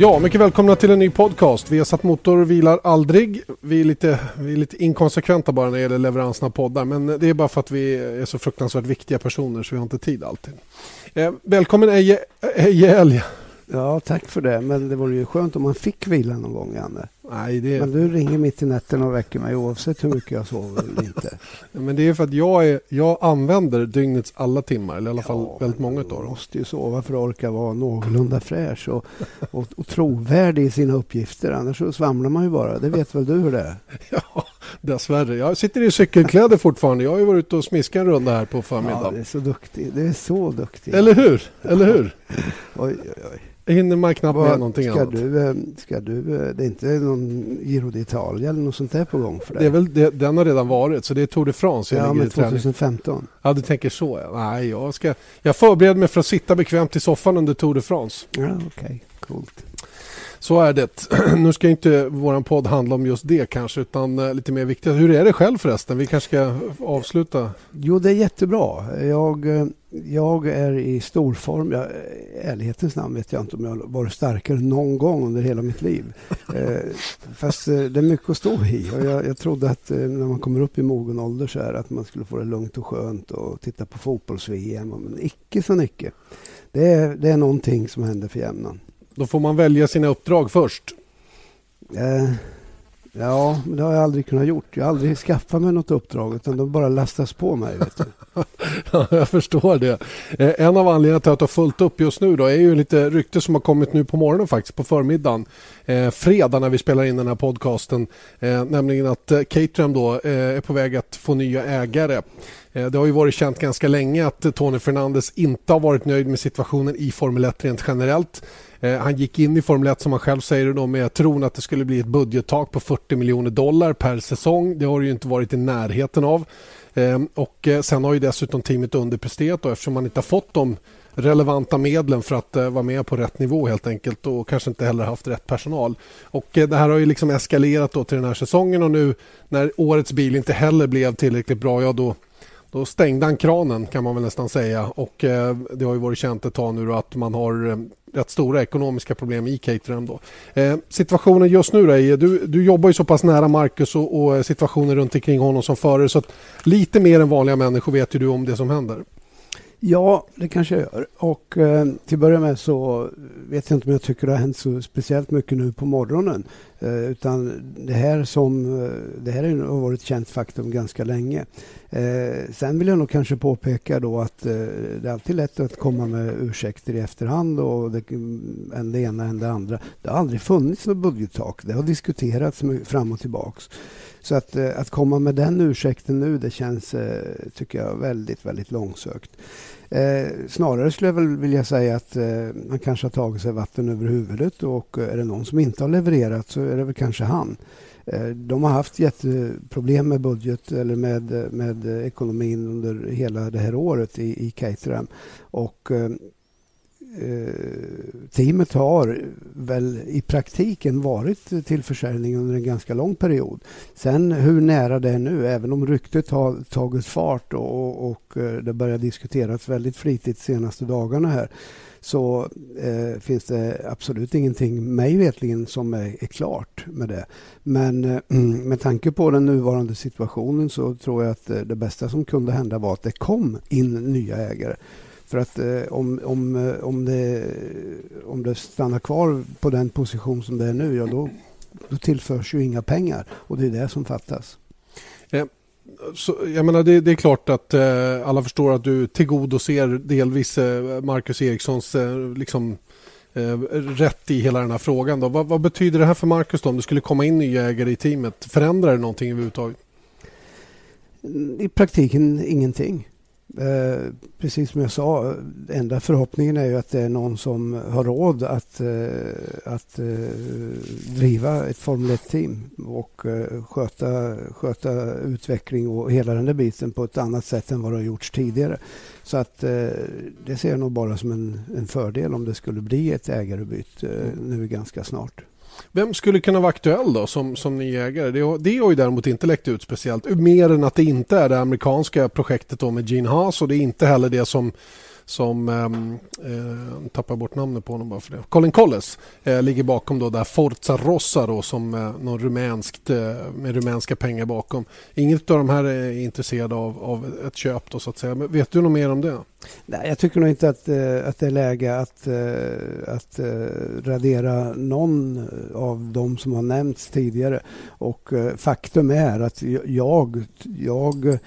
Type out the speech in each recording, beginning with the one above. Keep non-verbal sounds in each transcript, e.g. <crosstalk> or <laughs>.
Ja, mycket välkomna till en ny podcast. Vi har satt motor vilar aldrig. Vi är, lite, vi är lite inkonsekventa bara när det gäller leveransen av poddar. Men det är bara för att vi är så fruktansvärt viktiga personer så vi har inte tid alltid. Eh, välkommen Eje, Eje Elg. Ja, tack för det. Men det vore ju skönt om man fick vila någon gång, Janne. Nej, det... Men du ringer mitt i natten och väcker mig oavsett hur mycket jag sover eller inte. <laughs> Men det är för att jag, är, jag använder dygnets alla timmar, eller i alla fall ja, väldigt många av dem. Du måste ju sova för att orka vara någorlunda fräsch och, och, och trovärdig i sina uppgifter. Annars så svamlar man ju bara. Det vet väl du hur det är? <laughs> Ja, dessvärre. Jag sitter i cykelkläder fortfarande. Jag har ju varit ute och smiskat en runda här på förmiddagen. Ja, det är så duktig. Det är så duktig. Eller hur? Eller hur? <laughs> oj, oj, oj hinner man knappt med någonting ska annat. Du, eh, ska du, eh, det är inte någon Giro d'Italia eller något sånt där på gång för dig? Det är väl, det, den har redan varit, så det är Tour de France. Ja, men 2015. Ja, du tänker så. Nej, jag, ska, jag förbereder mig för att sitta bekvämt i soffan under Tour de France. Ja, Okej, okay. coolt. Så är det. <clears throat> Nu ska inte vår podd handla om just det kanske utan eh, lite mer viktigt. Hur är det själv förresten? Vi kanske ska avsluta. Jo, det är jättebra. Jag, eh, jag är i stor form. Jag, ärlighetens namn vet jag inte om jag varit starkare någon gång under hela mitt liv. <laughs> Eh, fast det är mycket att stå i. Och jag, jag trodde att när man kommer upp i mogen ålder så är att man skulle få det lugnt och skönt och titta på fotbolls-VM. Men icke så mycket. Det är, det är någonting som händer för jämnan. Då får man välja sina uppdrag först. Eh, ja, men det har jag aldrig kunnat gjort. Jag har aldrig skaffat mig något uppdrag utan de bara lastas på mig. <laughs> Ja, jag förstår det. Eh, en av anledningarna till att du har fullt upp just nu då är ju lite rykte som har kommit nu på morgonen faktiskt på förmiddagen. Eh, fredag när vi spelar in den här podcasten. Eh, nämligen att eh, Caterham då eh, är på väg att få nya ägare. Eh, det har ju varit känt ganska länge att Tony Fernandes inte har varit nöjd med situationen i Formel 1 rent generellt. Eh, han gick in i Formel 1 som han själv säger då med tron att det skulle bli ett budgettak på 40 miljoner dollar per säsong. Det har det ju inte varit i närheten av. Ehm, och eh, sen har ju dessutom teamet underpresterat då, eftersom man inte har fått de relevanta medlen för att eh, vara med på rätt nivå helt enkelt och kanske inte heller haft rätt personal. Och det här har ju liksom eskalerat då till den här säsongen och nu när årets bil inte heller blev tillräckligt bra, ja då då stängde han kranen kan man väl nästan säga och eh, det har ju varit känt ett tag nu då att man har eh, rätt stora ekonomiska problem i Caterham. Då. Eh, situationen just nu då, du, du jobbar ju så pass nära Marcus och, och eh, situationen runt omkring honom som förare så att lite mer än vanliga människor vet ju du om det som händer. Ja, det kanske jag gör. Och eh, till att börja med så vet jag inte om jag tycker det har hänt så speciellt mycket nu på morgonen. Eh, utan det här, som, eh, det här har varit ett känt faktum ganska länge. Eh, sen vill jag nog kanske påpeka då att det är alltid lätt att komma med ursäkter i efterhand och det, mm, än det ena än det andra. Det har aldrig funnits något budgettak. Det har diskuterats fram och tillbaks. Så att, att komma med den ursäkten nu, det känns, tycker jag, väldigt, väldigt långsökt. Eh, snarare skulle jag väl vilja säga att eh, han kanske har tagit sig vatten över huvudet och eh, är det någon som inte har levererat så är det väl kanske han. Eh, de har haft jätteproblem med budget eller med, eh, med eh, ekonomin under hela det här året i, i Caterham. Och Eh, Eh, teamet har väl i praktiken varit till försäljning under en ganska lång period. Sen hur nära det är nu, även om ryktet har tagit fart och, och eh, det börjar diskuteras väldigt flitigt de senaste dagarna här så eh, finns det absolut ingenting, mig vetligen, som är, är klart med det. Men eh, <clears throat> med tanke på den nuvarande situationen så tror jag att eh, det bästa som kunde hända var att det kom in nya ägare. För att eh, om, om, eh, om, det, om det stannar kvar på den position som det är nu, ja då, då tillförs ju inga pengar. Och det är det som fattas. Eh, så, jag menar, det, det är klart att eh, alla förstår att du tillgodoser delvis eh, Marcus Erikssons eh, liksom, eh, rätt i hela den här frågan. Då. Vad, vad, betyder det här för Marcus då, om det skulle komma in nya ägare i teamet? Förändrar det någonting överhuvudtaget? I praktiken ingenting. Eh, precis som jag sa, enda förhoppningen är ju att det är någon som har råd att, eh, att eh, driva ett Formel 1-team och eh, sköta, sköta utveckling och hela den där biten på ett annat sätt än vad det har gjorts tidigare. Så att eh, det ser jag nog bara som en, en fördel om det skulle bli ett ägarbyte eh, nu ganska snart. Vem skulle kunna vara aktuell då som, som ny ägare? Det, det har ju däremot inte läckt ut speciellt. Mer än att det inte är det amerikanska projektet då med Gene Haas och det är inte heller det som som ehm, eh, tappar bort namnet på honom bara för det. Colin Colles eh, ligger bakom då där Forza Rossa då som eh, någon rumänskt eh, med rumänska pengar bakom. Inget av de här är intresserade av, av ett köp då så att säga. Men vet du något mer om det? Nej, jag tycker nog inte att, eh, att det är läge att, eh, att eh, radera någon av de som har nämnts tidigare. Och eh, faktum är att jag, jag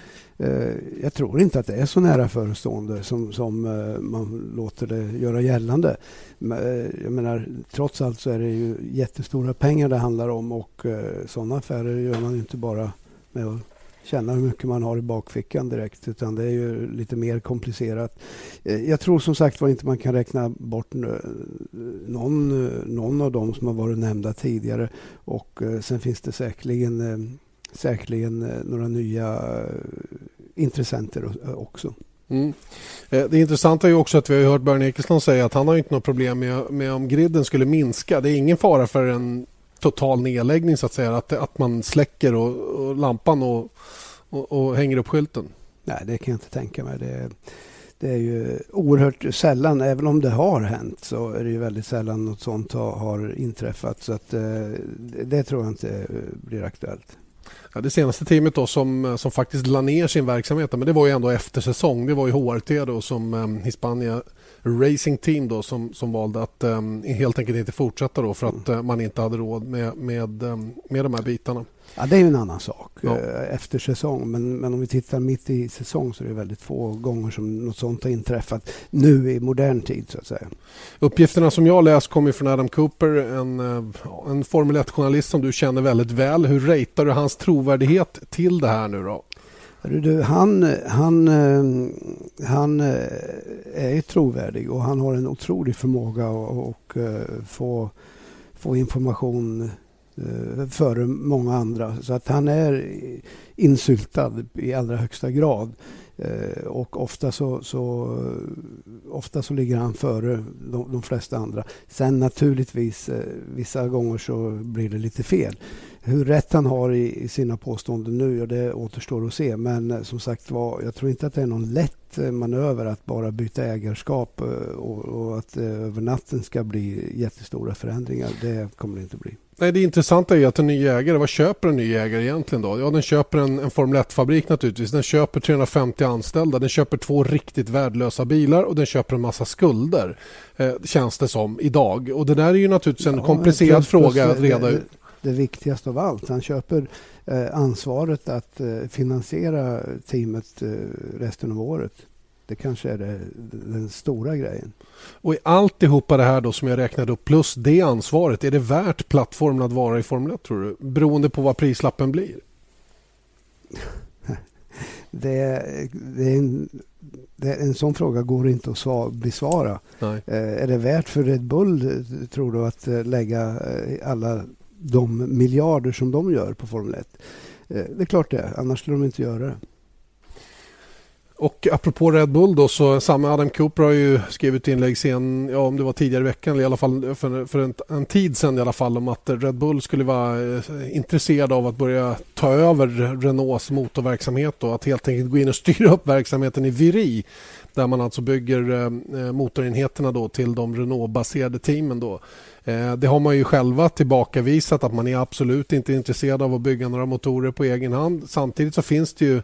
Eh, jag tror inte att det är så nära förestående som, som eh, man låter det göra gällande. Eh, jag menar, trots allt så är det ju jättestora pengar det handlar om och sådana affärer gör man inte bara med att känna hur mycket man har i bakfickan direkt utan det är ju lite mer komplicerat. Jag tror som sagt var inte man kan räkna bort någon, någon av dem som har varit nämnda tidigare och sen finns det säkerligen, säkerligen några nya intressenter också. Mm. Det intressanta är också att vi har hört Björn Ekesson säga att han har inte något problem med, med om griden skulle minska. Det är ingen fara för en total nedläggning så att säga. Att, att man släcker och, och lampan och, och, och, hänger upp skylten. Nej, det kan jag inte tänka mig. Det, det är ju oerhört sällan, även om det har hänt, så är det ju väldigt sällan något sånt har, har inträffat. Så att, eh, det tror jag inte blir aktuellt. Ja, det senaste teamet då som, som faktiskt la ner sin verksamhet, men det var ju ändå efter säsong. Det var ju HRT då som um, Hispania Racing Team då som, som valde att um, helt enkelt inte fortsätta då för att uh, man inte hade råd med, med, um, med de här bitarna. Ja, det är en annan sak ja. Eh, efter säsong. Men, men om vi tittar mitt i säsong så är det väldigt få gånger som något sånt har inträffat nu i modern tid så att säga. Uppgifterna som jag läst kommer från Adam Cooper, en, eh, en Formel 1-journalist som du känner väldigt väl. Hur ratear du hans trovärdighet till det här nu då? Du, han, han, eh, han är trovärdig och han har en otrolig förmåga att få, få information Eh, före många andra. Så att han är insyltad i allra högsta grad. Eh, och ofta så, så, ofta så ligger han före de, de flesta andra. Sen naturligtvis, eh, vissa gånger så blir det lite fel. Hur rätt han har i, i sina påståenden nu, ja, det återstår att se. Men som sagt var, jag tror inte att det är någon lätt manöver att bara byta ägarskap och, och att över natten ska bli jättestora förändringar. Det kommer det inte bli. Nej, det intressanta är att en ny ägare, vad köper en ny ägare egentligen då? Ja, den köper en, en Formel 1-fabrik naturligtvis. Den köper 350 anställda, den köper två riktigt värdelösa bilar och den köper en massa skulder. Eh, känns det som idag. Och det där är ju naturligtvis en ja, komplicerad plus, fråga att reda ut. Det, det, viktigaste av allt, han köper eh, ansvaret att eh, finansiera teamet eh, resten av året. Det kanske är det, den stora grejen. Och i alltihopa det här då som jag räknade upp plus det ansvaret, är det värt plattformen att vara i Formel 1 tror du? Beroende på vad prislappen blir? <laughs> det, det är en, det, en sån fråga går inte att besvara. Eh, är det värt för Red Bull, tror du, att eh, lägga eh, alla de miljarder som de gör på Formel 1? Eh, det är klart det är, annars skulle de inte göra det. Och apropå Red Bull då så samma Adam Cooper har ju skrivit inlägg sen, ja om det var tidigare i veckan eller i alla fall för, för en, en, tid sedan i alla fall om att Red Bull skulle vara eh, intresserad av att börja ta över Renaults motorverksamhet och att helt enkelt gå in och styra upp verksamheten i Viri där man alltså bygger eh, eh, motorenheterna då till de Renault-baserade teamen då. Eh, det har man ju själva tillbakavisat att man är absolut inte intresserad av att bygga några motorer på egen hand. Samtidigt så finns det ju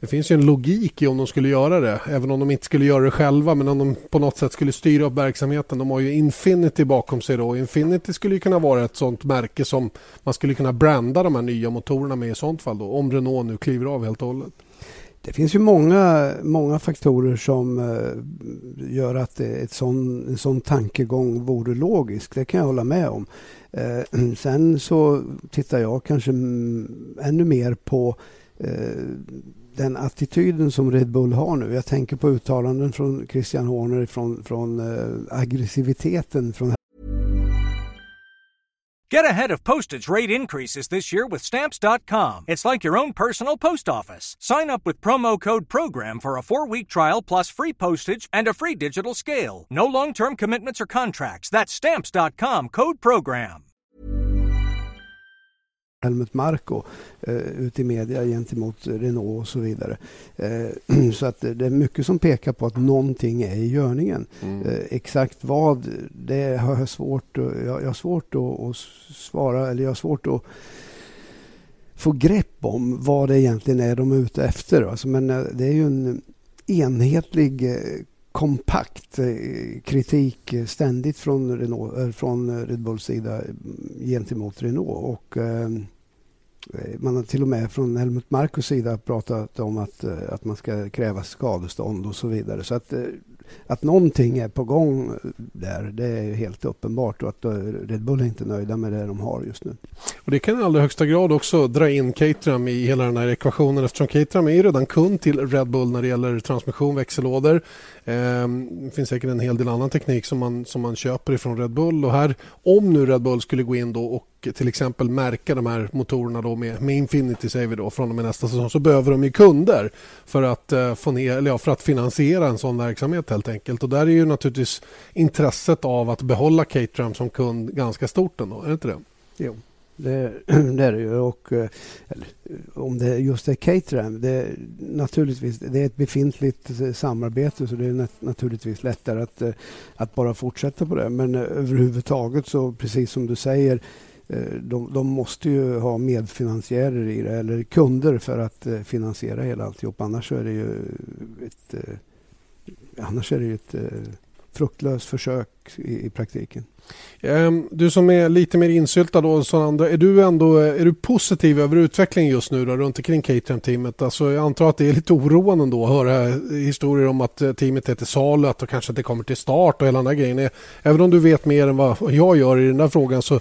det finns ju en logik i om de skulle göra det, även om de inte skulle göra det själva. Men om de på något sätt skulle styra upp verksamheten. De har ju Infinity bakom sig då. Infinity skulle kunna vara ett sånt märke som man skulle kunna branda de här nya motorerna med i sånt fall då. Om Renault nu kliver av helt och hållet. Det finns ju många, många faktorer som eh, gör att ett sån, en sån tankegång vore logisk. Det kan jag hålla med om. Eh, <clears throat> sen så tittar jag kanske ännu mer på eh, den attityden som Red Bull har nu. Jag tänker på uttalanden från Christian Horner från, från äh, aggressiviteten från Get ahead of postage rate increases this year with stamps.com. It's like your own personal post office. Sign up with promo code program for a 4-week trial plus free postage and a free digital scale. No long-term commitments or contracts. That's stamps.com code program. Helmut Marko eh, ute i media gentemot Renault och så vidare. Eh, <clears throat> så att det är mycket som pekar på att någonting är i görningen. Mm. Eh, exakt vad, det har jag svårt, jag, jag har svårt att, att svara, eller jag har svårt att få grepp om vad det egentligen är de är ute efter. Alltså, men eh, det är ju en enhetlig eh, kompakt eh, kritik ständigt från, Renault, eh, från Red Bulls sida eh, gentemot Renault. Och, man har till och med från Helmut Markus sida pratat om att, att man ska kräva skadestånd och så vidare. Så att att någonting är på gång där, det är helt uppenbart och att Red Bull är inte nöjda med det de har just nu. Och Det kan i allra högsta grad också dra in Caterham i hela den här ekvationen eftersom Caterham är redan kund till Red Bull när det gäller transmission, växellådor. Ehm, det finns säkert en hel del annan teknik som man, som man köper ifrån Red Bull. Och här, om nu Red Bull skulle gå in då och till exempel märka de här motorerna då med, med Infinity säger vi då, från och med nästa säsong så behöver de ju kunder för att, eh, få ner, eller ja, för att finansiera en sån verksamhet helt enkelt. Och där är ju naturligtvis intresset av att behålla Caterham som kund ganska stort ändå, är det inte det? Jo. Det, <clears throat> det, är det ju. Och, eh, eller, om det just är Caterham, det, naturligtvis, det är ett befintligt eh, samarbete så det är naturligtvis lättare att, eh, att bara fortsätta på det. Men överhuvudtaget så, precis som du säger, de, de, måste ju ha medfinansiärer i det, eller kunder för att finansiera hela alltihop. Annars är det ju ett, annars är det ett fruktlöst försök i, i praktiken. Ehm, du som är lite mer insyltad då som andra, är du ändå är du positiv över utvecklingen just nu då, runt omkring Caterham-teamet? Alltså, jag antar att det är lite oroande då att höra historier om att eh, teamet är till salu, att kanske inte kommer till start och hela den där grejen. Eh, även om du vet mer än vad jag gör i den där frågan så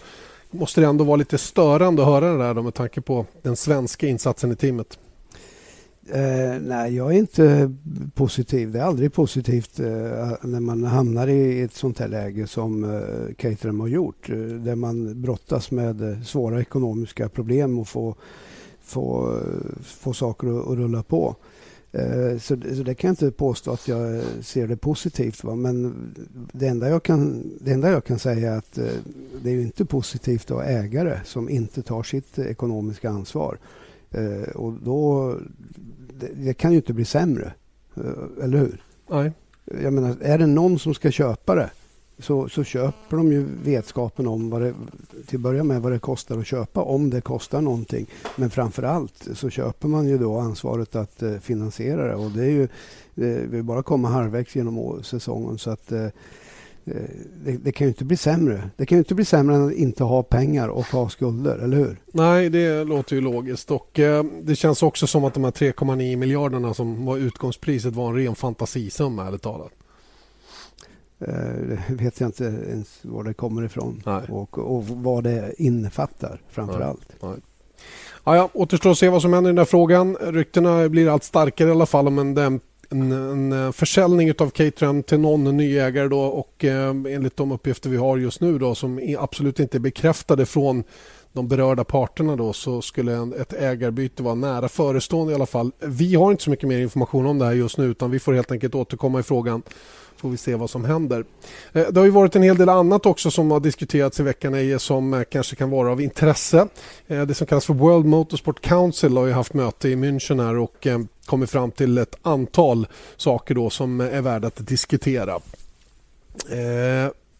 måste det ändå vara lite störande att höra det där då, med tanke på den svenska insatsen i teamet. Eh, nej, jag är inte positiv. Det är aldrig positivt eh, när man hamnar i ett sånt här läge som eh, Caterham har gjort. Eh, där man brottas med eh, svåra ekonomiska problem och få, få, eh, få saker att, att rulla på. Eh, så, så, det kan jag inte påstå att jag ser det positivt. Va? Men det enda, jag kan, det enda jag kan säga är att eh, det är inte positivt att ha ägare som inte tar sitt ekonomiska ansvar. Eh, och då det, det, kan ju inte bli sämre. Eh, eller hur? Nej. Jag menar, är det någon som ska köpa det så, så köper de ju vetskapen om vad det, till att börja med vad det kostar att köpa, om det kostar någonting. Men framför allt så köper man ju då ansvaret att eh, finansiera det och det är ju, eh, vi bara komma halvvägs genom säsongen så att eh, Eh, det, det, kan ju inte bli sämre. Det kan ju inte bli sämre än att inte ha pengar och ha skulder, eller hur? Nej, det låter ju logiskt. Och, eh, det känns också som att de här 3,9 miljarderna som var utgångspriset var en ren fantasisumma, ärligt talat. Eh, vet jag inte ens var det kommer ifrån och, och, vad det innefattar framför Nej. allt. Nej. Ja, ja, återstår att se vad som händer i den här frågan. Ryktena blir allt starkare i alla fall om en en, en eh, försäljning av Caterham till någon ny ägare då och eh, enligt de uppgifter vi har just nu då som absolut inte är bekräftade från de berörda parterna då så skulle en, ett ägarbyte vara nära förestående i alla fall. Vi har inte så mycket mer information om det här just nu utan vi får helt enkelt återkomma i frågan får vi se vad som händer. Eh, det har ju varit en hel del annat också som har diskuterats i veckan som eh, kanske kan vara av intresse. Eh, det som kallas för World Motorsport Council har ju haft möte i München här och kommit fram till ett antal saker då som är värda att diskutera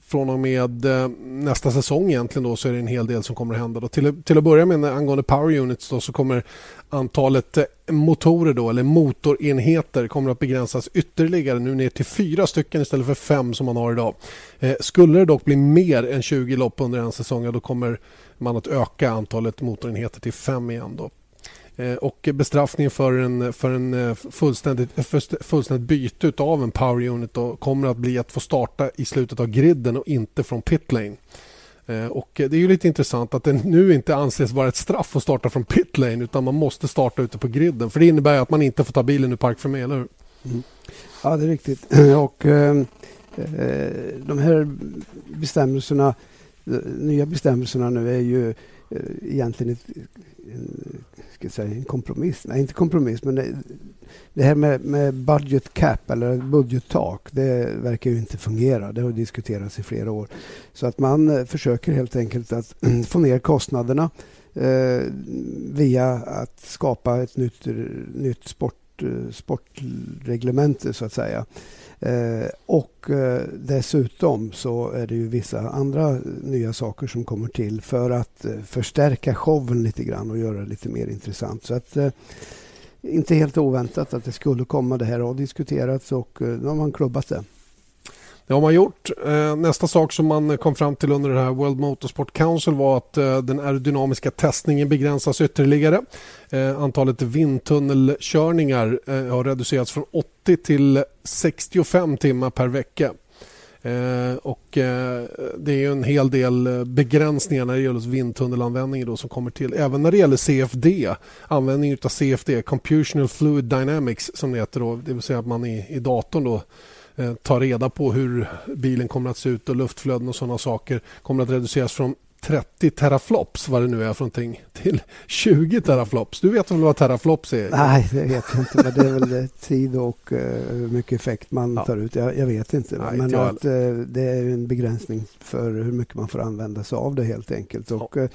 från och med eh, nästa säsong egentligen då så är det en hel del som kommer att hända. Då. Till, till att börja med angående power units då, så kommer antalet eh, motorer då, eller motorenheter kommer att begränsas ytterligare nu ner till fyra stycken istället för fem som man har idag. Eh, skulle det dock bli mer än 20 lopp under en säsong då kommer man att öka antalet motorenheter till fem igen. Då. Eh, och bestraffningen för en, för en eh, fullständigt, eh, fullständigt byte av en power unit då kommer att bli att få starta i slutet av griden och inte från pit lane. Och det är ju lite intressant att det nu inte anses vara ett straff att starta från pit lane utan man måste starta ute på griden. För det innebär att man inte får ta bilen ur park för mig, eller hur? Mm. Ja, det är riktigt. <clears throat> Och ehm, eh, de här bestämmelserna, de nya bestämmelserna nu är ju eh, egentligen ett, en ska säga, en kompromiss. Nej, inte kompromiss, men det, det här med, med, budget cap eller budgettak, det verkar ju inte fungera. Det har diskuterats i flera år. Så att man eh, försöker helt enkelt att <clears throat> få ner kostnaderna eh, via att skapa ett nytt, nytt sport, eh, sportreglemente så att säga. Eh, och eh, dessutom så är det ju vissa andra nya saker som kommer till för att eh, förstärka showen lite grann och göra det lite mer intressant. Så att eh, inte helt oväntat att det skulle komma. Det här har diskuterats och eh, nu har man klubbat det. Det har man gjort. Eh, nästa sak som man kom fram till under det här World Motorsport Council var att eh, den aerodynamiska testningen begränsas ytterligare. Eh, antalet vindtunnelkörningar har reducerats från 80 till 65 timmar per vecka. och det är en hel del begränsningar när det gäller vindtunnelanvändning då som kommer till. Även när det gäller CFD, användning av CFD, Computational Fluid Dynamics som det heter då, det vill säga att man i, i datorn då Eh, ta reda på hur bilen kommer att se ut och luftflöden och sådana saker kommer att reduceras från 30 teraflops, vad det nu är för någonting, till 20 teraflops. Du vet väl vad teraflops är? Nej, det vet jag inte. Men det är väl tid och uh, hur mycket effekt man ja. tar ut. Jag, jag vet inte. Nej, men att, uh, det är en begränsning för hur mycket man får använda sig av det helt enkelt. Och, uh,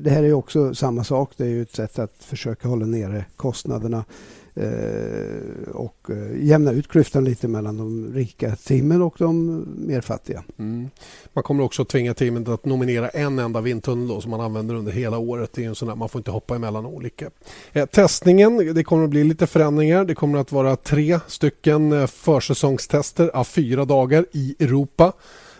det här är också samma sak. Det är ett sätt att försöka hålla nere kostnaderna Eh, Eh, och eh, jämna ut klyftan lite mellan de rika teamen och de mer fattiga. Mm. Man kommer också tvinga teamen att nominera en enda vindtunnel då, som man använder under hela året. Det är en sån där, man får inte hoppa emellan olika. Eh, testningen, det kommer att bli lite förändringar. Det kommer att vara tre stycken eh, försäsongstester av fyra dagar i Europa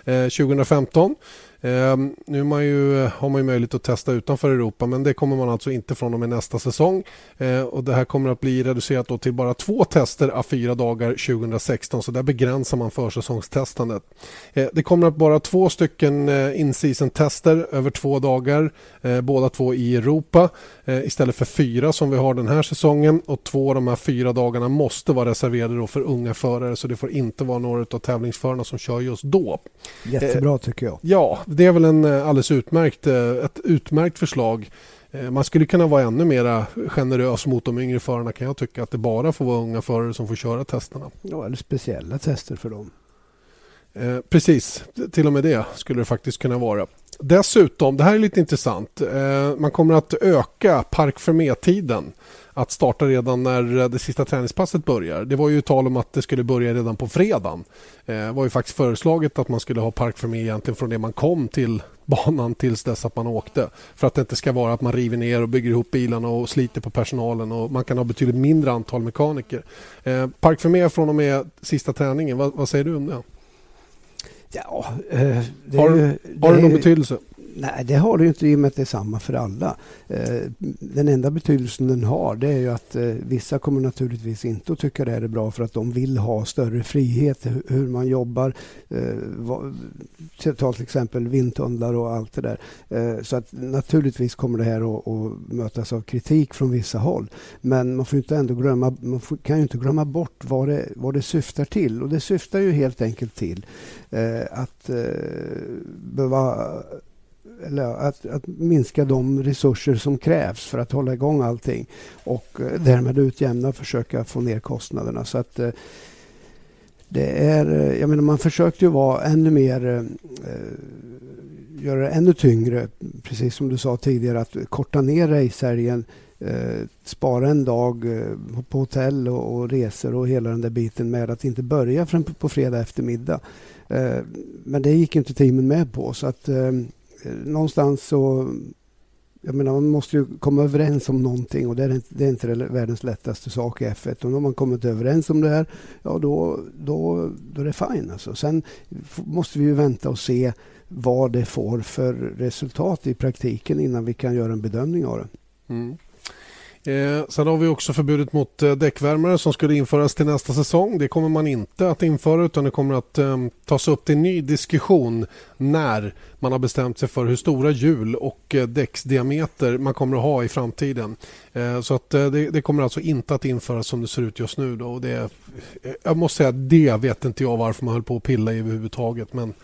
2015. Eh, nu man ju, har man ju möjlighet att testa utanför Europa men det kommer man alltså inte från och med nästa säsong. Eh, och det här kommer att bli reducerat till bara två tester av fyra dagar 2016 så där begränsar man försäsongstestandet. Eh, det kommer att vara två stycken eh, in-season tester över två dagar, eh, båda två i Europa eh, istället för fyra som vi har den här säsongen och två av de här fyra dagarna måste vara reserverade för unga förare så det får inte vara några av tävlingsförarna som kör just då. Jättebra tycker jag. Ja, det är väl en eh, alldeles utmärkt, eh, ett utmärkt förslag. Eh, man skulle kunna vara ännu mer generös mot de yngre förarna kan jag tycka. Att det bara får vara unga förare som får köra testerna. Ja, eller speciella tester för dem. Eh, precis, till och med det skulle det faktiskt kunna vara. Dessutom, det här är lite intressant, eh, man kommer att öka Park Fermé-tiden att starta redan när det sista träningspasset börjar. Det var ju tal om att det skulle börja redan på fredagen. Eh, det var ju faktiskt föreslaget att man skulle ha Park Fermé egentligen från det man kom till banan tills dess att man åkte. För att det inte ska vara att man river ner och bygger ihop bilarna och sliter på personalen och man kan ha betydligt mindre antal mekaniker. Park Fermé från och med sista träningen, vad, vad säger du om det? Ja, eh, det, har, det, har det någon betydelse? Nej, det har det inte i och med att det är samma för alla. Eh, den enda betydelsen den har det är ju att eh, vissa kommer naturligtvis inte att tycka det här är bra för att de vill ha större frihet hur man jobbar. Eh, ta till exempel vindtunnlar och allt det där. Så att naturligtvis kommer det här att, mötas av kritik från vissa håll. Men man får inte ändå glömma, man kan ju inte glömma bort vad det, vad det syftar till. Och det syftar ju helt enkelt till att behöva eller att, att, minska de resurser som krävs för att hålla igång allting och eh, därmed utjämna och försöka få ner kostnaderna. Så att eh, det är, eh, jag menar man försökte ju vara ännu mer göra det ännu tyngre, precis som du sa tidigare, att korta ner racehelgen eh, spara en dag eh, på hotell och, och, resor och hela den där biten med att inte börja förrän på, på fredag eftermiddag. Eh, men det gick inte teamen med på så att någonstans så... Jag menar, man måste ju komma överens om någonting och det är inte, det är inte världens lättaste sak i F1. Och har man kommit överens om det här, ja då, då, då är det fine. Alltså. Sen måste vi ju vänta och se vad det får för resultat i praktiken innan vi kan göra en bedömning av det. Mm. Eh, sen har vi också förbudet mot eh, däckvärmare som skulle införas till nästa säsong. Det kommer man inte att införa utan det kommer att eh, tas upp till ny diskussion när man har bestämt sig för hur stora hjul och eh, däcksdiameter man kommer att ha i framtiden. Eh, så att eh, det, det, kommer alltså inte att införas som det ser ut just nu. Då. Och det, eh, jag måste säga att det vet inte jag varför man höll på att pilla i överhuvudtaget. Men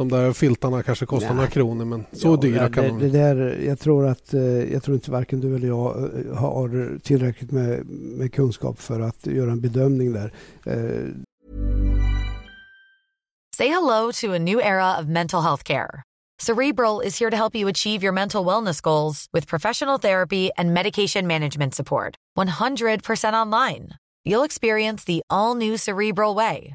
de där filtarna kanske kostar Nej. några kronor men så ja, dyra kan det, de det där, Jag tror att eh, jag tror inte varken du eller jag eh, har tillräckligt med, med kunskap för att göra en bedömning där. Uh... Say hello to a new era of mental health care. Cerebral is here to help you achieve your mental wellness goals with professional therapy and medication management support. 100% online. You'll experience the all new Cerebral Way,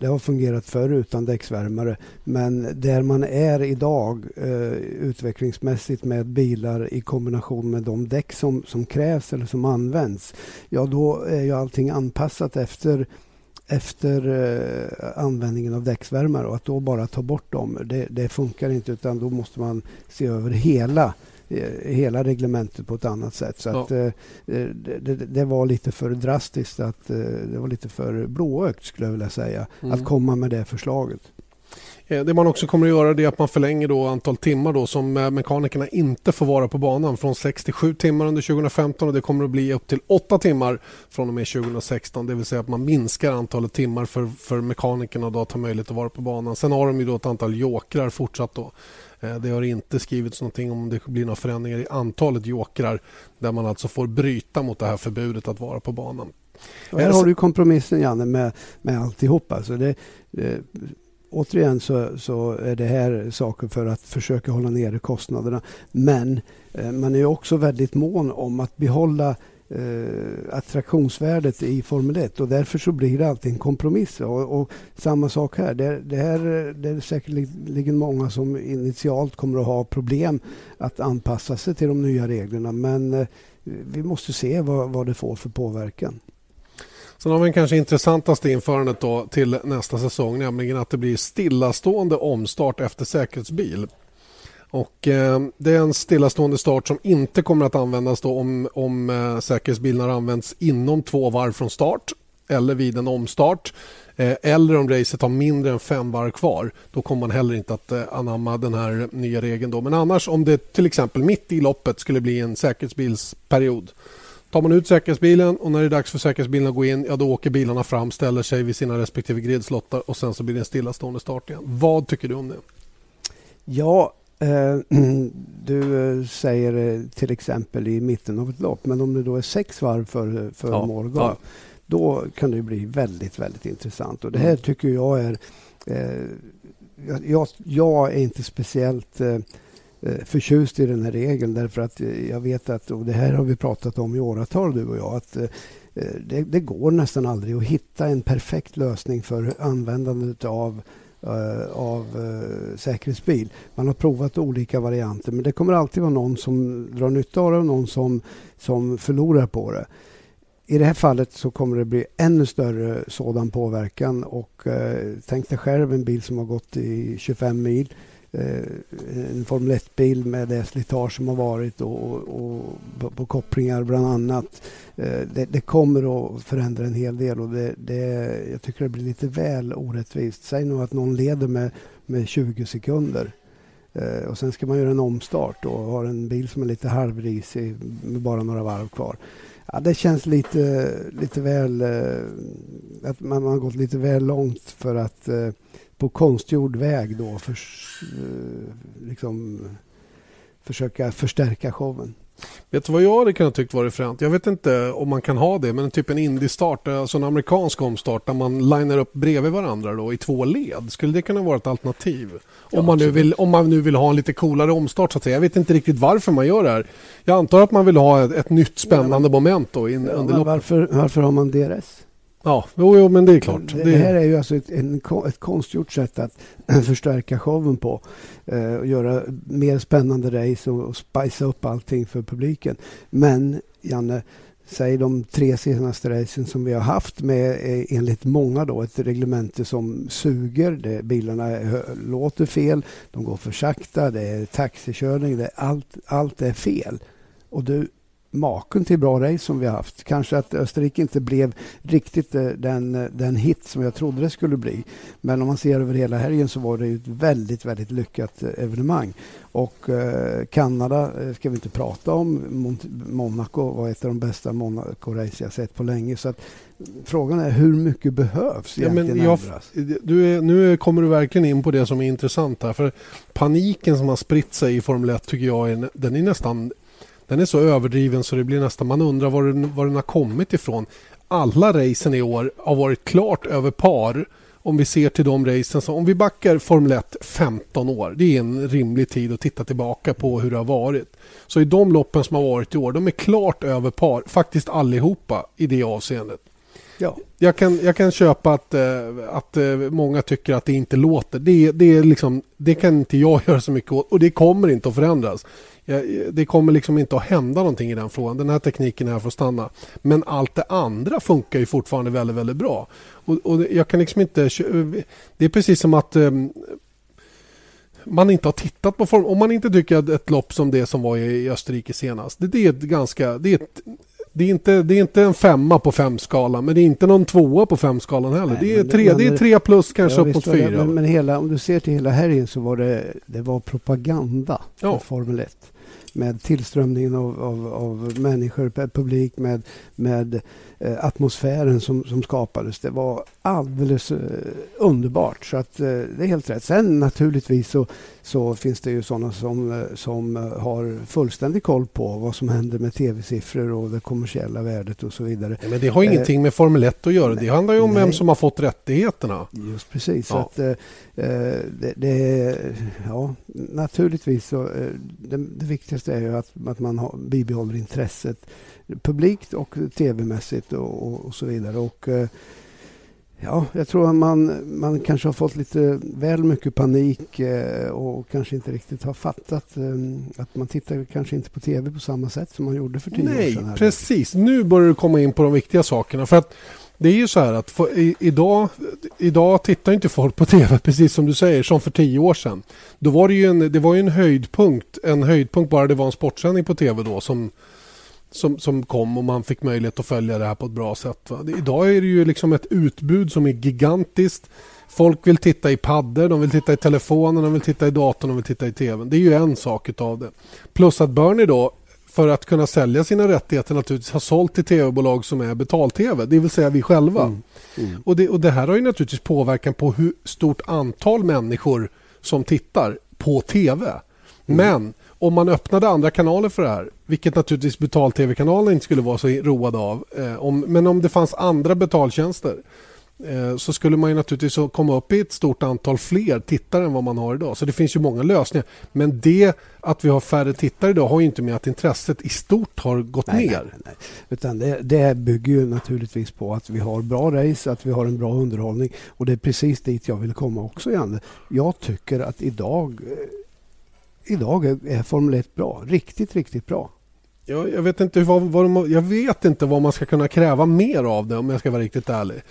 Det har fungerat förr utan däcksvärmare. Men där man är idag eh, utvecklingsmässigt med bilar i kombination med de däck som, som krävs eller som används. Ja, då är ju allting anpassat efter efter eh, användningen av däcksvärmare och att då bara ta bort dem, det, det funkar inte utan då måste man se över hela Eh, hela reglementet på ett annat sätt. Så ja. att, eh, eh, det, det, var lite för drastiskt, att, det var lite för blåögt skulle jag vilja säga, mm. att komma med det förslaget. Det man också kommer att göra är att man förlänger då antal timmar då som mekanikerna inte får vara på banan från 6 till 7 timmar under 2015 och det kommer att bli upp till 8 timmar från och med 2016. Det vill säga att man minskar antalet timmar för, för mekanikerna att ha möjlighet att vara på banan. Sen har de ju då ett antal jokrar fortsatt då Eh, det har inte skrivits någonting om det blir några förändringar i antalet jokrar där man alltså får bryta mot det här förbudet att vara på banan. Och här har du kompromissen Janne med, med alltihop. Alltså det, det, återigen så, så är det här saker för att försöka hålla nere kostnaderna. Men eh, man är också väldigt mån om att behålla eh, attraktionsvärdet i Formel 1 och därför så blir det alltid en kompromiss. Och, och samma sak här. Det, det, här. det är säkerligen många som initialt kommer att ha problem att anpassa sig till de nya reglerna men eh, vi måste se vad, vad det får för påverkan. Sen har vi kanske intressantaste införandet då till nästa säsong nämligen att det blir stillastående omstart efter säkerhetsbil. Och, eh, det är en stillastående start som inte kommer att användas då om, om eh, säkerhetsbilar används inom två varv från start eller vid en omstart eh, eller om racet har mindre än fem varv kvar. Då kommer man heller inte att eh, anamma den här nya regeln. Då. Men annars om det till exempel mitt i loppet skulle bli en säkerhetsbilsperiod Tar man ut säkerhetsbilen och när det är dags för säkerhetsbilen att gå in, ja då åker bilarna fram, ställer sig vid sina respektive gridslottar och sen så blir det en stillastående start igen. Vad tycker du om det? Ja, <clears throat> du eh, säger eh, till exempel i mitten av ett lopp, men om det då är sex varv för, för ja, målgång, ja. då kan det bli väldigt, väldigt intressant. Och det här mm. tycker jag är... Eh, jag, jag, är inte speciellt eh, förtjust i den här regeln därför att jag vet att, och det här har vi pratat om i åratal du och jag, att det, det, går nästan aldrig att hitta en perfekt lösning för användandet av Eh, av uh, säkerhetsbil. Man har provat olika varianter men det kommer alltid vara någon som drar nytta av det och någon som, som förlorar på det. I det här fallet så kommer det bli ännu större sådan påverkan och uh, tänk dig själv en bil som har gått i 25 mil Eh, en Formel 1-bil med det slitage som har varit och, och, och på kopplingar bland annat. Eh, det, det, kommer att förändra en hel del och det, det, jag tycker det blir lite väl orättvist. Säg nu att någon leder med, med 20 sekunder eh, och sen ska man göra en omstart och har en bil som är lite halvrisig med bara några varv kvar. Ja, det känns lite, lite väl... att man har gått lite väl långt för att på konstgjord väg då för, eh, liksom, försöka förstärka showen. Vet du vad jag hade kunnat tycka varit fränt? Jag vet inte om man kan ha det, men typ en indiestart, alltså en amerikansk omstart där man linar upp bredvid varandra då, i två led. Skulle det kunna vara ett alternativ? Ja, om, man nu vill, om man nu vill ha en lite coolare omstart så att säga. Jag vet inte riktigt varför man gör det här. Jag antar att man vill ha ett, ett nytt spännande ja, men, moment då in, ja, under varför, varför har man DRS? Ja, jo, jo, men det är klart. Det, det här är ju alltså ett, en, ett konstgjort sätt att <clears throat> förstärka showen på. Eh, och göra mer spännande race och, och spicea upp allting för publiken. Men Janne, säg de tre senaste racen som vi har haft med eh, enligt många då ett reglemente som suger. Det, bilarna är, låter fel, de går för sakta, det är taxikörning, det är allt, allt är fel. Och du, maken till bra race som vi har haft. Kanske att Österrike inte blev riktigt eh, den, eh, den hit som jag trodde det skulle bli. Men om man ser över hela helgen så var det ett väldigt, väldigt lyckat eh, evenemang. Och eh, Kanada ska vi inte prata om. Monaco var ett av de bästa Monaco-race jag sett på länge. Så att, frågan är hur mycket behövs egentligen ja, men jag, du är, Nu kommer du verkligen in på det som är intressant här. För paniken som har spritt sig i Formel 1 tycker jag är, den är nästan den är så överdriven så det blir nästan man undrar var den, var den har kommit ifrån. Alla racen i år har varit klart över par om vi ser till de racen. Så om vi backar Formel 1 15 år, det är en rimlig tid att titta tillbaka på hur det har varit. Så i de loppen som har varit i år, de är klart över par, faktiskt allihopa i det avseendet. Ja. Jag, kan, jag kan köpa att, äh, att äh, många tycker att det inte låter. Det, det, är liksom, det kan inte jag <laughs> göra så mycket åt och det kommer inte att förändras det kommer liksom inte att hända någonting i den frågan. Den här tekniken är här för att stanna. Men allt det andra funkar ju fortfarande väldigt, väldigt bra. Och, och jag kan liksom inte... Det är precis som att ehm, man inte har tittat på form. Om man inte tycker att ett lopp som det som var i Österrike senast. Det, det är ett ganska... Det är, ett, det är, inte, det är inte en femma på femskalan men det är inte någon tvåa på femskalan heller. Nej, det, är tre, det är tre plus kanske ja, upp mot fyra. Men, men, hela, om du ser till hela helgen så var det, det var propaganda ja. för Formel 1 med tillströmningen av, av, av människor, publik, med, med atmosfären som, som skapades. Det var alldeles eh, underbart. Så att, eh, det är helt rätt. Sen naturligtvis så, så finns det ju sådana som, eh, som eh, har fullständig koll på vad som händer med tv-siffror och det kommersiella värdet och så vidare. Ja, men det har ingenting eh, med Formel 1 att göra. Det handlar ju om nej. vem som har fått rättigheterna. Just precis. Ja. Så att, det, det, ja, naturligtvis så, det, det viktigaste är ju att, att man har, bibehåller intresset publikt och tv-mässigt och, och, och, så vidare. Och, eh, ja, jag tror att man, man kanske har fått lite väl mycket panik eh, och kanske inte riktigt har fattat eh, att man tittar kanske inte på tv på samma sätt som man gjorde för tio Nej, år sedan. Nej, precis. Nu börjar du komma in på de viktiga sakerna. För att det är ju så här att för, i, idag, idag tittar inte folk på tv <laughs> precis som du säger som för tio år sedan. Då var det ju en, det var ju en höjdpunkt, en höjdpunkt bara det var en sportsändning på tv då som som, som kom och man fick möjlighet att följa det här på ett bra sätt. Va? Idag är det ju liksom ett utbud som är gigantiskt. Folk vill titta i paddor, de vill titta i telefonen, de vill titta i datorn, de vill titta i tvn. Det är ju en sak av det. Plus att Bernie då för att kunna sälja sina rättigheter naturligtvis har sålt till tv-bolag som är betal-tv, det vill säga vi själva. Mm. Mm. Och, det, och det här har ju naturligtvis påverkan på hur stort antal människor som tittar på tv. Mm. Men om man öppnade andra kanaler för det här, vilket naturligtvis betal-tv-kanalerna inte skulle vara så roade av, eh, om, men om det fanns andra betaltjänster eh, så skulle man ju naturligtvis komma upp i ett stort antal fler tittare än vad man har idag. Så det finns ju många lösningar. Men det att vi har färre tittare idag har ju inte med att intresset i stort har gått nej, ner. Nej, nej. Utan det, det bygger ju naturligtvis på att vi har bra race, att vi har en bra underhållning. Och det är precis dit jag vill komma också, Janne. Jag tycker att idag eh, idag är Formel 1 bra. Riktigt, riktigt bra. Jag, jag, vet inte vad, vad, jag vet inte vad man ska kunna kräva mer av det om jag ska vara riktigt ärlig.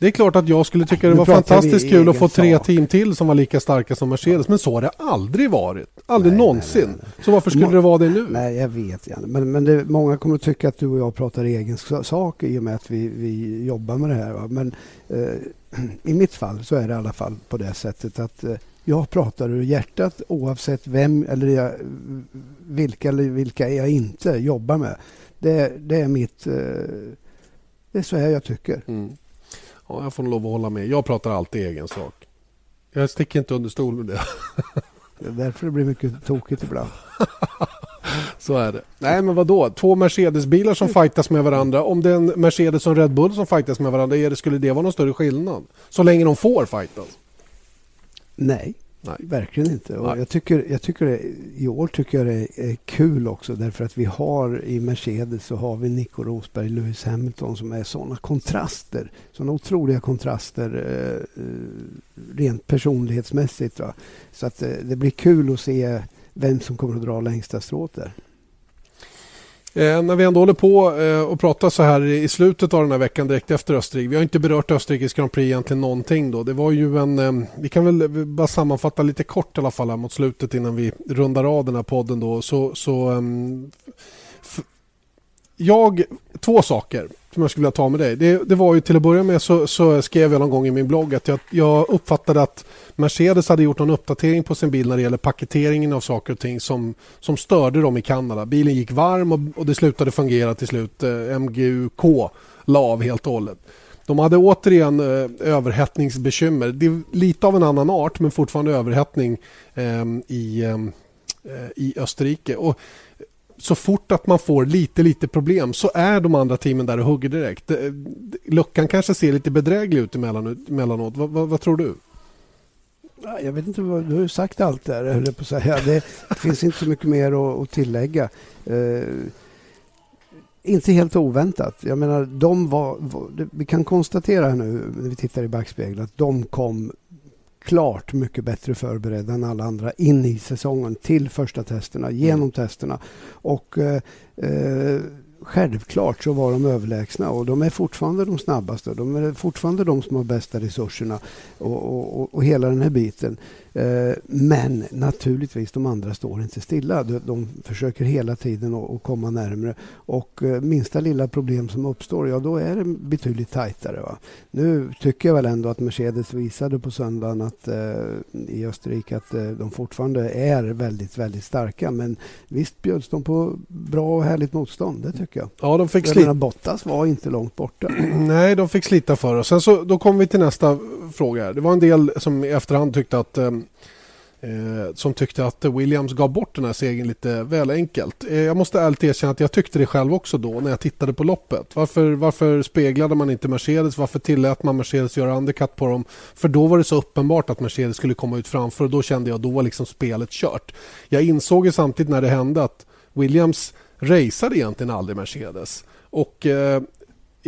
Det är klart att jag skulle tycka det var fantastiskt kul att få tre sak. team till som var lika starka som Mercedes. Men så har det aldrig varit. Aldrig nej, någonsin. Nej, nej, så varför skulle Må det vara det nu? Nej, jag vet. Janne. Men, men det, många kommer att tycka att du och jag pratar egen sak i och med att vi, vi jobbar med det här. Va? Men eh, <clears throat> i mitt fall så är det i alla fall på det sättet att eh, jag pratar ur hjärtat oavsett vem eller jag, vilka eller vilka jag inte jobbar med. Det, det är mitt... Eh, det är så här jag tycker. Mm. Ja, jag får lov att hålla med. Jag pratar alltid egen sak. Jag sticker inte under stol med det. det är därför det blir mycket tokigt ibland. <laughs> Så är det. Nej, men vad då? Två Mercedes-bilar som fightas med varandra. Om det är en Mercedes och Red Bull som fightas med varandra, skulle det vara någon större skillnad? Så länge de får fightas. Nej, Nej. verkligen inte. Och jag tycker, jag tycker det, I år tycker jag det är kul också därför att vi har i Mercedes så har vi Nico Rosberg, Lewis Hamilton som är sådana kontraster. Sådana otroliga kontraster eh, eh, rent personlighetsmässigt. Va? Så att eh, det blir kul att se vem som kommer att dra längsta strået där. Eh, när vi ändå håller på eh, och pratar så här i slutet av den här veckan direkt efter Österrike. Vi har inte berört Österrikes Grand Prix egentligen någonting då. Det var ju en, eh, vi kan väl eh, bara sammanfatta lite kort i alla fall här mot slutet innan vi rundar av den här podden då. Så, så ehm, jag, två saker som jag skulle vilja ta med dig. Det, det var ju till att börja med så, så, skrev jag någon gång i min blogg att jag, jag, uppfattade att Mercedes hade gjort någon uppdatering på sin bil när det gäller paketeringen av saker och ting som, som störde dem i Kanada. Bilen gick varm och, och det slutade fungera till slut. Eh, MGUK la av helt och hållet. De hade återigen eh, överhettningsbekymmer. Det är lite av en annan art men fortfarande överhettning eh, i, eh, i Österrike. Och så fort att man får lite, lite problem så är de andra teamen där och hugger direkt. Luckan kanske ser lite bedräglig ut emellanåt. Vad, vad, vad tror du? Jag vet inte, vad, du har ju sagt allt där, höll jag på att säga. Det <laughs> finns inte så mycket mer att, att tillägga. Eh, inte helt oväntat. Jag menar, de var, var, vi kan konstatera nu när vi tittar i backspegeln att de kom klart mycket bättre förberedda än alla andra in i säsongen till första testerna, genom mm. testerna. Och eh, eh, självklart så var de överlägsna och de är fortfarande de snabbaste. De är fortfarande de som har bästa resurserna och, och, och hela den här biten. Eh, men naturligtvis, de andra står inte stilla. De, försöker hela tiden att komma närmre. Och eh, minsta lilla problem som uppstår, ja då är det betydligt tajtare. Va? Nu tycker jag väl ändå att Mercedes visade på söndagen att, eh, i Österrike att de fortfarande är väldigt, väldigt starka. Men visst bjöds de på bra och härligt motstånd, det tycker jag. Ja, de fick slita. Bottas var inte långt borta. <clears throat> Nej, de fick slita för oss. Sen så, då kommer vi till nästa fråga. Det var en del som i efterhand tyckte att Eh, som tyckte att Williams gav bort den här segern lite väl enkelt. Eh, jag måste ärligt erkänna att jag tyckte det själv också då när jag tittade på loppet. Varför, varför speglade man inte Mercedes? Varför tillät man Mercedes göra undercut på dem? För då var det så uppenbart att Mercedes skulle komma ut framför och då kände jag att då var liksom spelet kört. Jag insåg ju samtidigt när det hände att Williams raceade egentligen aldrig Mercedes. Och eh,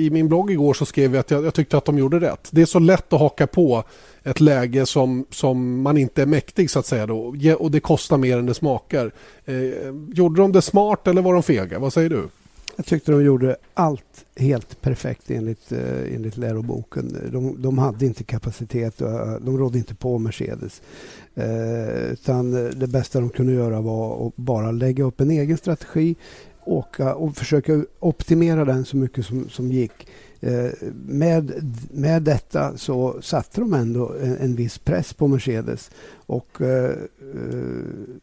i min blogg igår så skrev jag att jag, jag, tyckte att de gjorde rätt. Det är så lätt att haka på ett läge som, som man inte är mäktig så att säga då, och det kostar mer än det smakar. Eh, gjorde de det smart eller var de fega? Vad säger du? Jag tyckte de gjorde allt helt perfekt enligt, eh, enligt läroboken. De, de hade inte kapacitet och de rådde inte på Mercedes. Eh, utan eh, det bästa de kunde göra var att bara lägga upp en egen strategi åka och försöka optimera den så mycket som, som gick. Eh, med, med detta så satte de ändå en, en viss press på Mercedes. Och eh, eh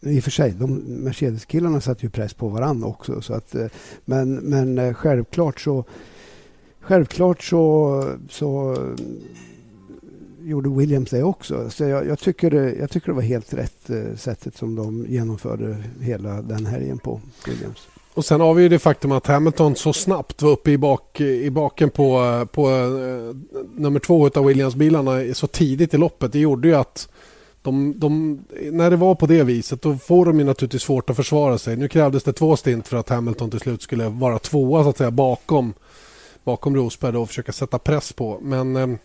i och för sig, de Mercedes-killarna satte ju press på varandra också. Så att, eh, men, men eh, självklart så Självklart så, så gjorde Williams det också. Så jag, jag, tycker, det, jag tycker det var helt rätt eh, sättet som de genomförde hela den helgen på Williams. Och sen har vi ju det faktum att Hamilton så snabbt var uppe i, bak, i baken på, eh, på eh, nummer två av Williams-bilarna så tidigt i loppet. Det gjorde ju att de, de, när det var på det viset då får de ju naturligtvis svårt att försvara sig. Nu krävdes det två stint för att Hamilton till slut skulle vara tvåa så att säga bakom, bakom Rosberg och försöka sätta press på. Men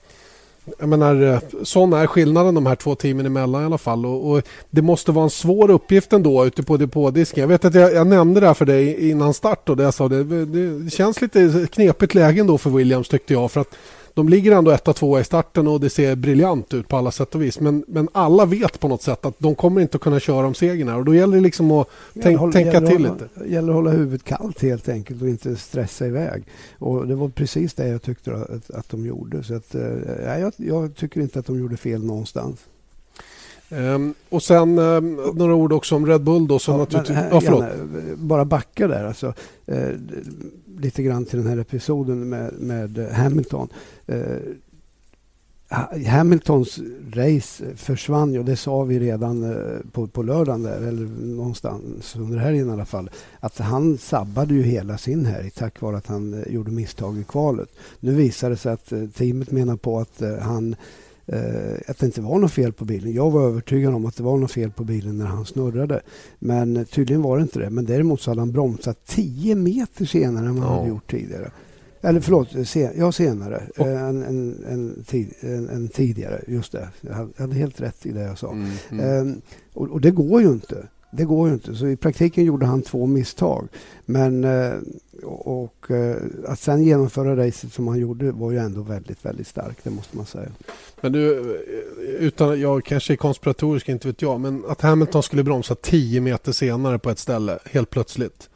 jag menar, eh, sån är skillnaden de här två teamen emellan i alla fall. Och, och det måste vara en svår uppgift ändå ute på depådisken. Jag vet att jag, jag, nämnde det här för dig innan start och det jag sa det, det, det känns lite knepigt läge då för Williams tyckte jag. För att de ligger ändå 1-2 i starten och det ser briljant ut på alla sätt och vis. Men, men alla vet på något sätt att de kommer inte att kunna köra om segern här och då gäller det liksom att tänk, hålla, tänka till hålla, lite. Det gäller att hålla huvudet kallt helt enkelt och inte stressa iväg. Och det var precis det jag tyckte att, att de gjorde. Så att, äh, jag, jag tycker inte att de gjorde fel någonstans. Um, och sen um, några ord också om Red Bull då som ja, naturligtvis... Här, ja, gärna, bara backa där alltså. Uh, lite grann till den här episoden med, med Hamilton. Eh, Hamiltons race försvann ju, det sa vi redan eh, på, på lördagen där, eller någonstans under helgen i alla fall. Att han sabbade ju hela sin helg tack vare att han eh, gjorde misstag i kvalet. Nu visar det sig att teamet menar på att han eh, att det inte var något fel på bilen. Jag var övertygad om att det var något fel på bilen när han snurrade. Men tydligen var det inte det. Men däremot så hade han bromsat 10 meter senare än vad han hade gjort tidigare. Eller förlåt, sen, ja senare oh. än, än, än, tid, än, tidigare. Just det. Jag hade helt rätt i det jag sa. Mm, mm. Ehm, och, och, det går ju inte det går ju inte. Så i praktiken gjorde han två misstag. Men eh, och, och, eh, att sen genomföra racet som han gjorde var ju ändå väldigt, väldigt starkt. Det måste man säga. Men du, eh, utan jag kanske är konspiratorisk, inte vet jag, men att Hamilton skulle bromsa 10 meter senare på ett ställe helt plötsligt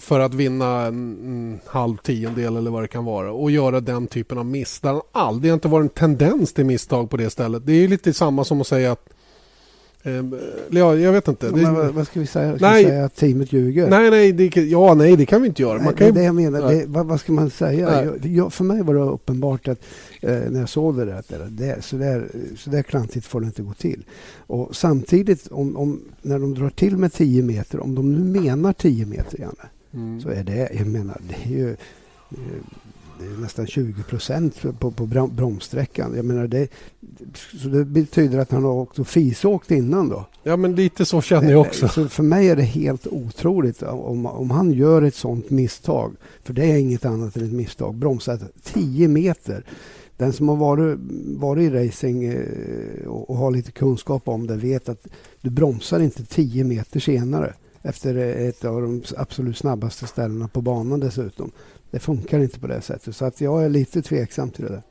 för att vinna en, halv tiondel eller vad det kan vara och göra den typen av miss. Det har inte varit en tendens till misstag på det stället. Det är lite samma som att säga att ja, jag vet inte. Ja, vad, vad, ska vi säga? Ska nej, vi säga att teamet ljuger? Nej, nej, det, ja, nej, det kan vi inte göra. Nej, man kan det, ju, det jag menar, det, vad, vad, ska man säga? Jag, jag, för mig var det uppenbart att eh, när jag såg det där, att det, det, så, där, så där klantigt får det inte gå till. Och samtidigt, om, om, när de drar till med 10 meter, om de nu menar 10 meter, Janne, mm. så är det, jag menar, det är ju det är nästan 20 procent på, på bromssträckan. Jag menar det, så det betyder att han har åkt och fisåkt innan då? Ja, men lite så känner jag också. Så för mig är det helt otroligt om, om han gör ett sånt misstag. För det är inget annat än ett misstag. Bromsat 10 meter. Den som har varit, varit i racing eh, och, och har lite kunskap om det vet att du bromsar inte 10 meter senare efter ett av de absolut snabbaste ställena på banan dessutom. Det funkar inte på det sättet. Så att jag är lite tveksam till det där.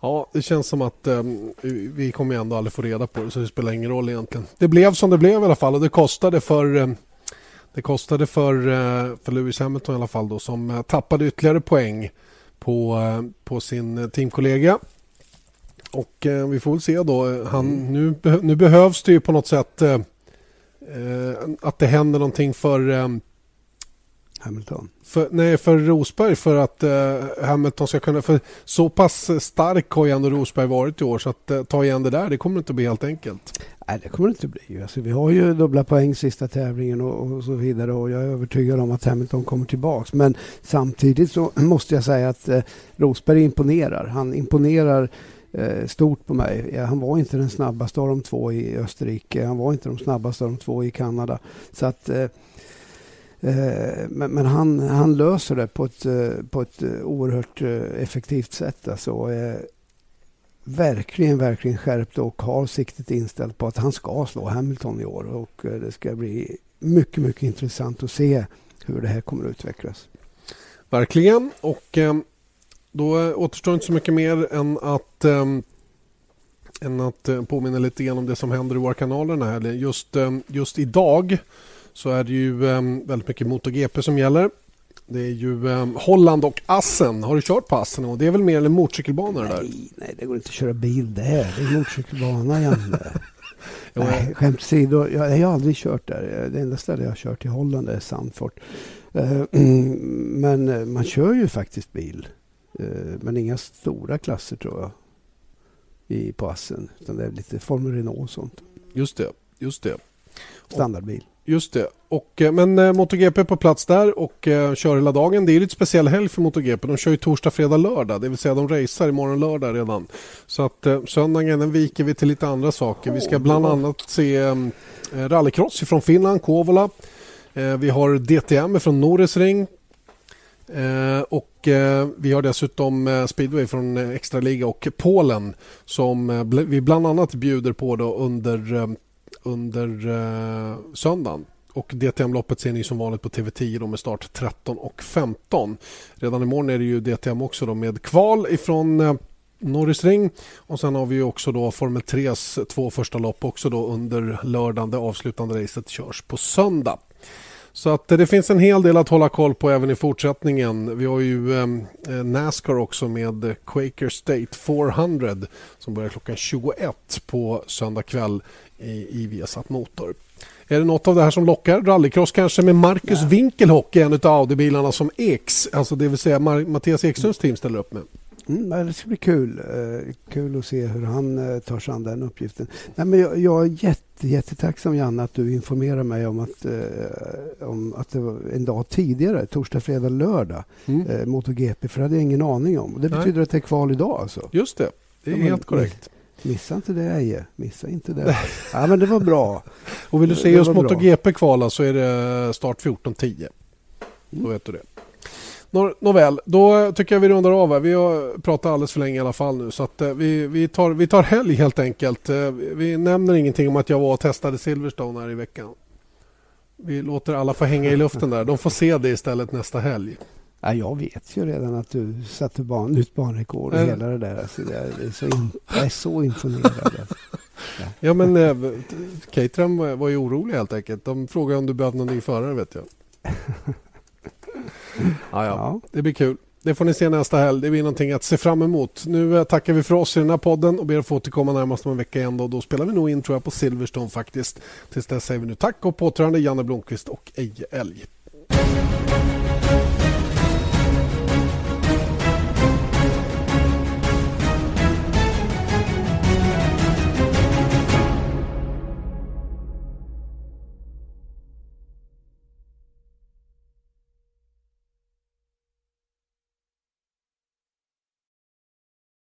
Ja, det känns som att um, vi kommer ändå aldrig få reda på det så det spelar ingen roll egentligen. Det blev som det blev i alla fall och det kostade för um, det kostade för, uh, för Lewis Hamilton i alla fall då som uh, tappade ytterligare poäng på, uh, på sin teamkollega. Och vi får väl se då. Han, mm. nu, nu behövs det ju på något sätt att det händer någonting för Hamilton? För, nej, för Rosberg för att eh, Hamilton ska kunna... För så pass stark har ju ändå Rosberg varit i år så att eh, ta igen det där det kommer inte att bli helt enkelt. Nej, det kommer det inte att bli. Alltså, vi har ju dubbla poäng sista tävlingen och, och, så vidare och jag är övertygad om att Hamilton kommer tillbaks. Men samtidigt så <clears throat> måste jag säga att eh, Rosberg imponerar. Han imponerar eh, stort på mig. Han var inte den snabbaste av de två i Österrike. Han var inte de snabbaste av de två i Kanada. Så att eh, Eh, men, men han, han, löser det på ett, eh, på ett eh, oerhört effektivt sätt. Alltså, verkligen, verkligen skärpt och har siktet inställt på att han ska slå Hamilton i år. Och det ska bli mycket, mycket intressant att se hur det här kommer att utvecklas. Verkligen. Och då återstår inte så mycket mer än att än att påminna lite grann om det som händer i våra kanaler den här helgen. Just, just idag så är det ju um, väldigt mycket MotoGP som gäller. Det är ju um, Holland och Assen. Har du kört på Assen? Och det är väl mer eller motorcykelbanor där? Nej, nej, det går inte att köra bil där. Det är motorcykelbana, <laughs> Janne. nej, skämt åsido, jag, jag har aldrig kört där. Det enda stället jag har kört i Holland är Sandfort. Uh, <clears throat> men uh, man kör ju faktiskt bil. Uh, men inga stora klasser tror jag i, på Assen. Utan det är lite Formel Renault och sånt. Just det, just det. Standardbil. Just det. Och, eh, men eh, MotoGP är på plats där och eh, kör hela dagen. Det är lite speciell helg för MotoGP. De kör ju torsdag, fredag, lördag. Det vill säga de racear imorgon lördag redan. Så att eh, söndagen den viker vi till lite andra saker. Vi ska bland annat se eh, rallycross från Finland, Kovola. Eh, vi har DTM från Norrisring. Eh, och eh, vi har dessutom eh, speedway från Extraliga och Polen som vi bland annat bjuder på då under under eh, söndagen. Och DTM-loppet ser ni som vanligt på TV10 då med start 13 och 15. Redan imorgon är det ju DTM också då med kval ifrån eh, Norris Ring och sen har vi också då Formel 3s två första lopp också då under lördagen. Det avslutande racet körs på söndag. Så att eh, det finns en hel del att hålla koll på även i fortsättningen. Vi har ju eh, eh Nascar också med Quaker State 400 som börjar klockan 21 på söndag kväll i, i Viasat Motor. Är det något av det här som lockar? Rallycross kanske med Marcus ja. Winkelhock, en av Audi-bilarna som X, alltså det vill säga Mattias Ekströms team ställer upp med. Mm, det ska bli kul. Uh, kul att se hur han uh, tar sig an den uppgiften. Nej, men jag, jag är jätte, jättetacksam Janne att du informerar mig om att, uh, om att det var en dag tidigare, torsdag, fredag, lördag, mm. uh, MotoGP. För det hade jag ingen aning om. Det betyder Nej. att det är kval idag alltså? Just det, det är ja, helt korrekt. Missa inte det Eje. Missa inte det. <laughs> ja, men det var bra. Och vill du se just MotoGP kvala så är det start 14.10. Då mm. vet du det. Nå, nåväl, då tycker jag vi rundar av här. Vi har pratat alldeles för länge i alla fall nu så att, eh, vi, vi, tar, vi tar helg helt enkelt. Eh, vi nämner ingenting om att jag var och testade Silverstone här i veckan. Vi låter alla få hänga i luften där. De får se det istället nästa helg. Ja, jag vet ju redan att du satte ban, nytt banrekord och hela det där. Alltså, det är, så in, jag är så imponerad. Alltså. Ja men eh, Caterham var ju orolig helt enkelt. De frågade om du behövde någon ny förare vet jag. <laughs> Ja, ja. Ja. Det blir kul. Det får ni se nästa helg. Det blir någonting att se fram emot. Nu eh, tackar vi för oss i den här podden och ber att få återkomma närmast om en vecka igen. Då, då spelar vi nog in tror jag på Silverstone faktiskt. Tills dess säger vi nu tack och påtrörande Janne Blomqvist och Eje Älg.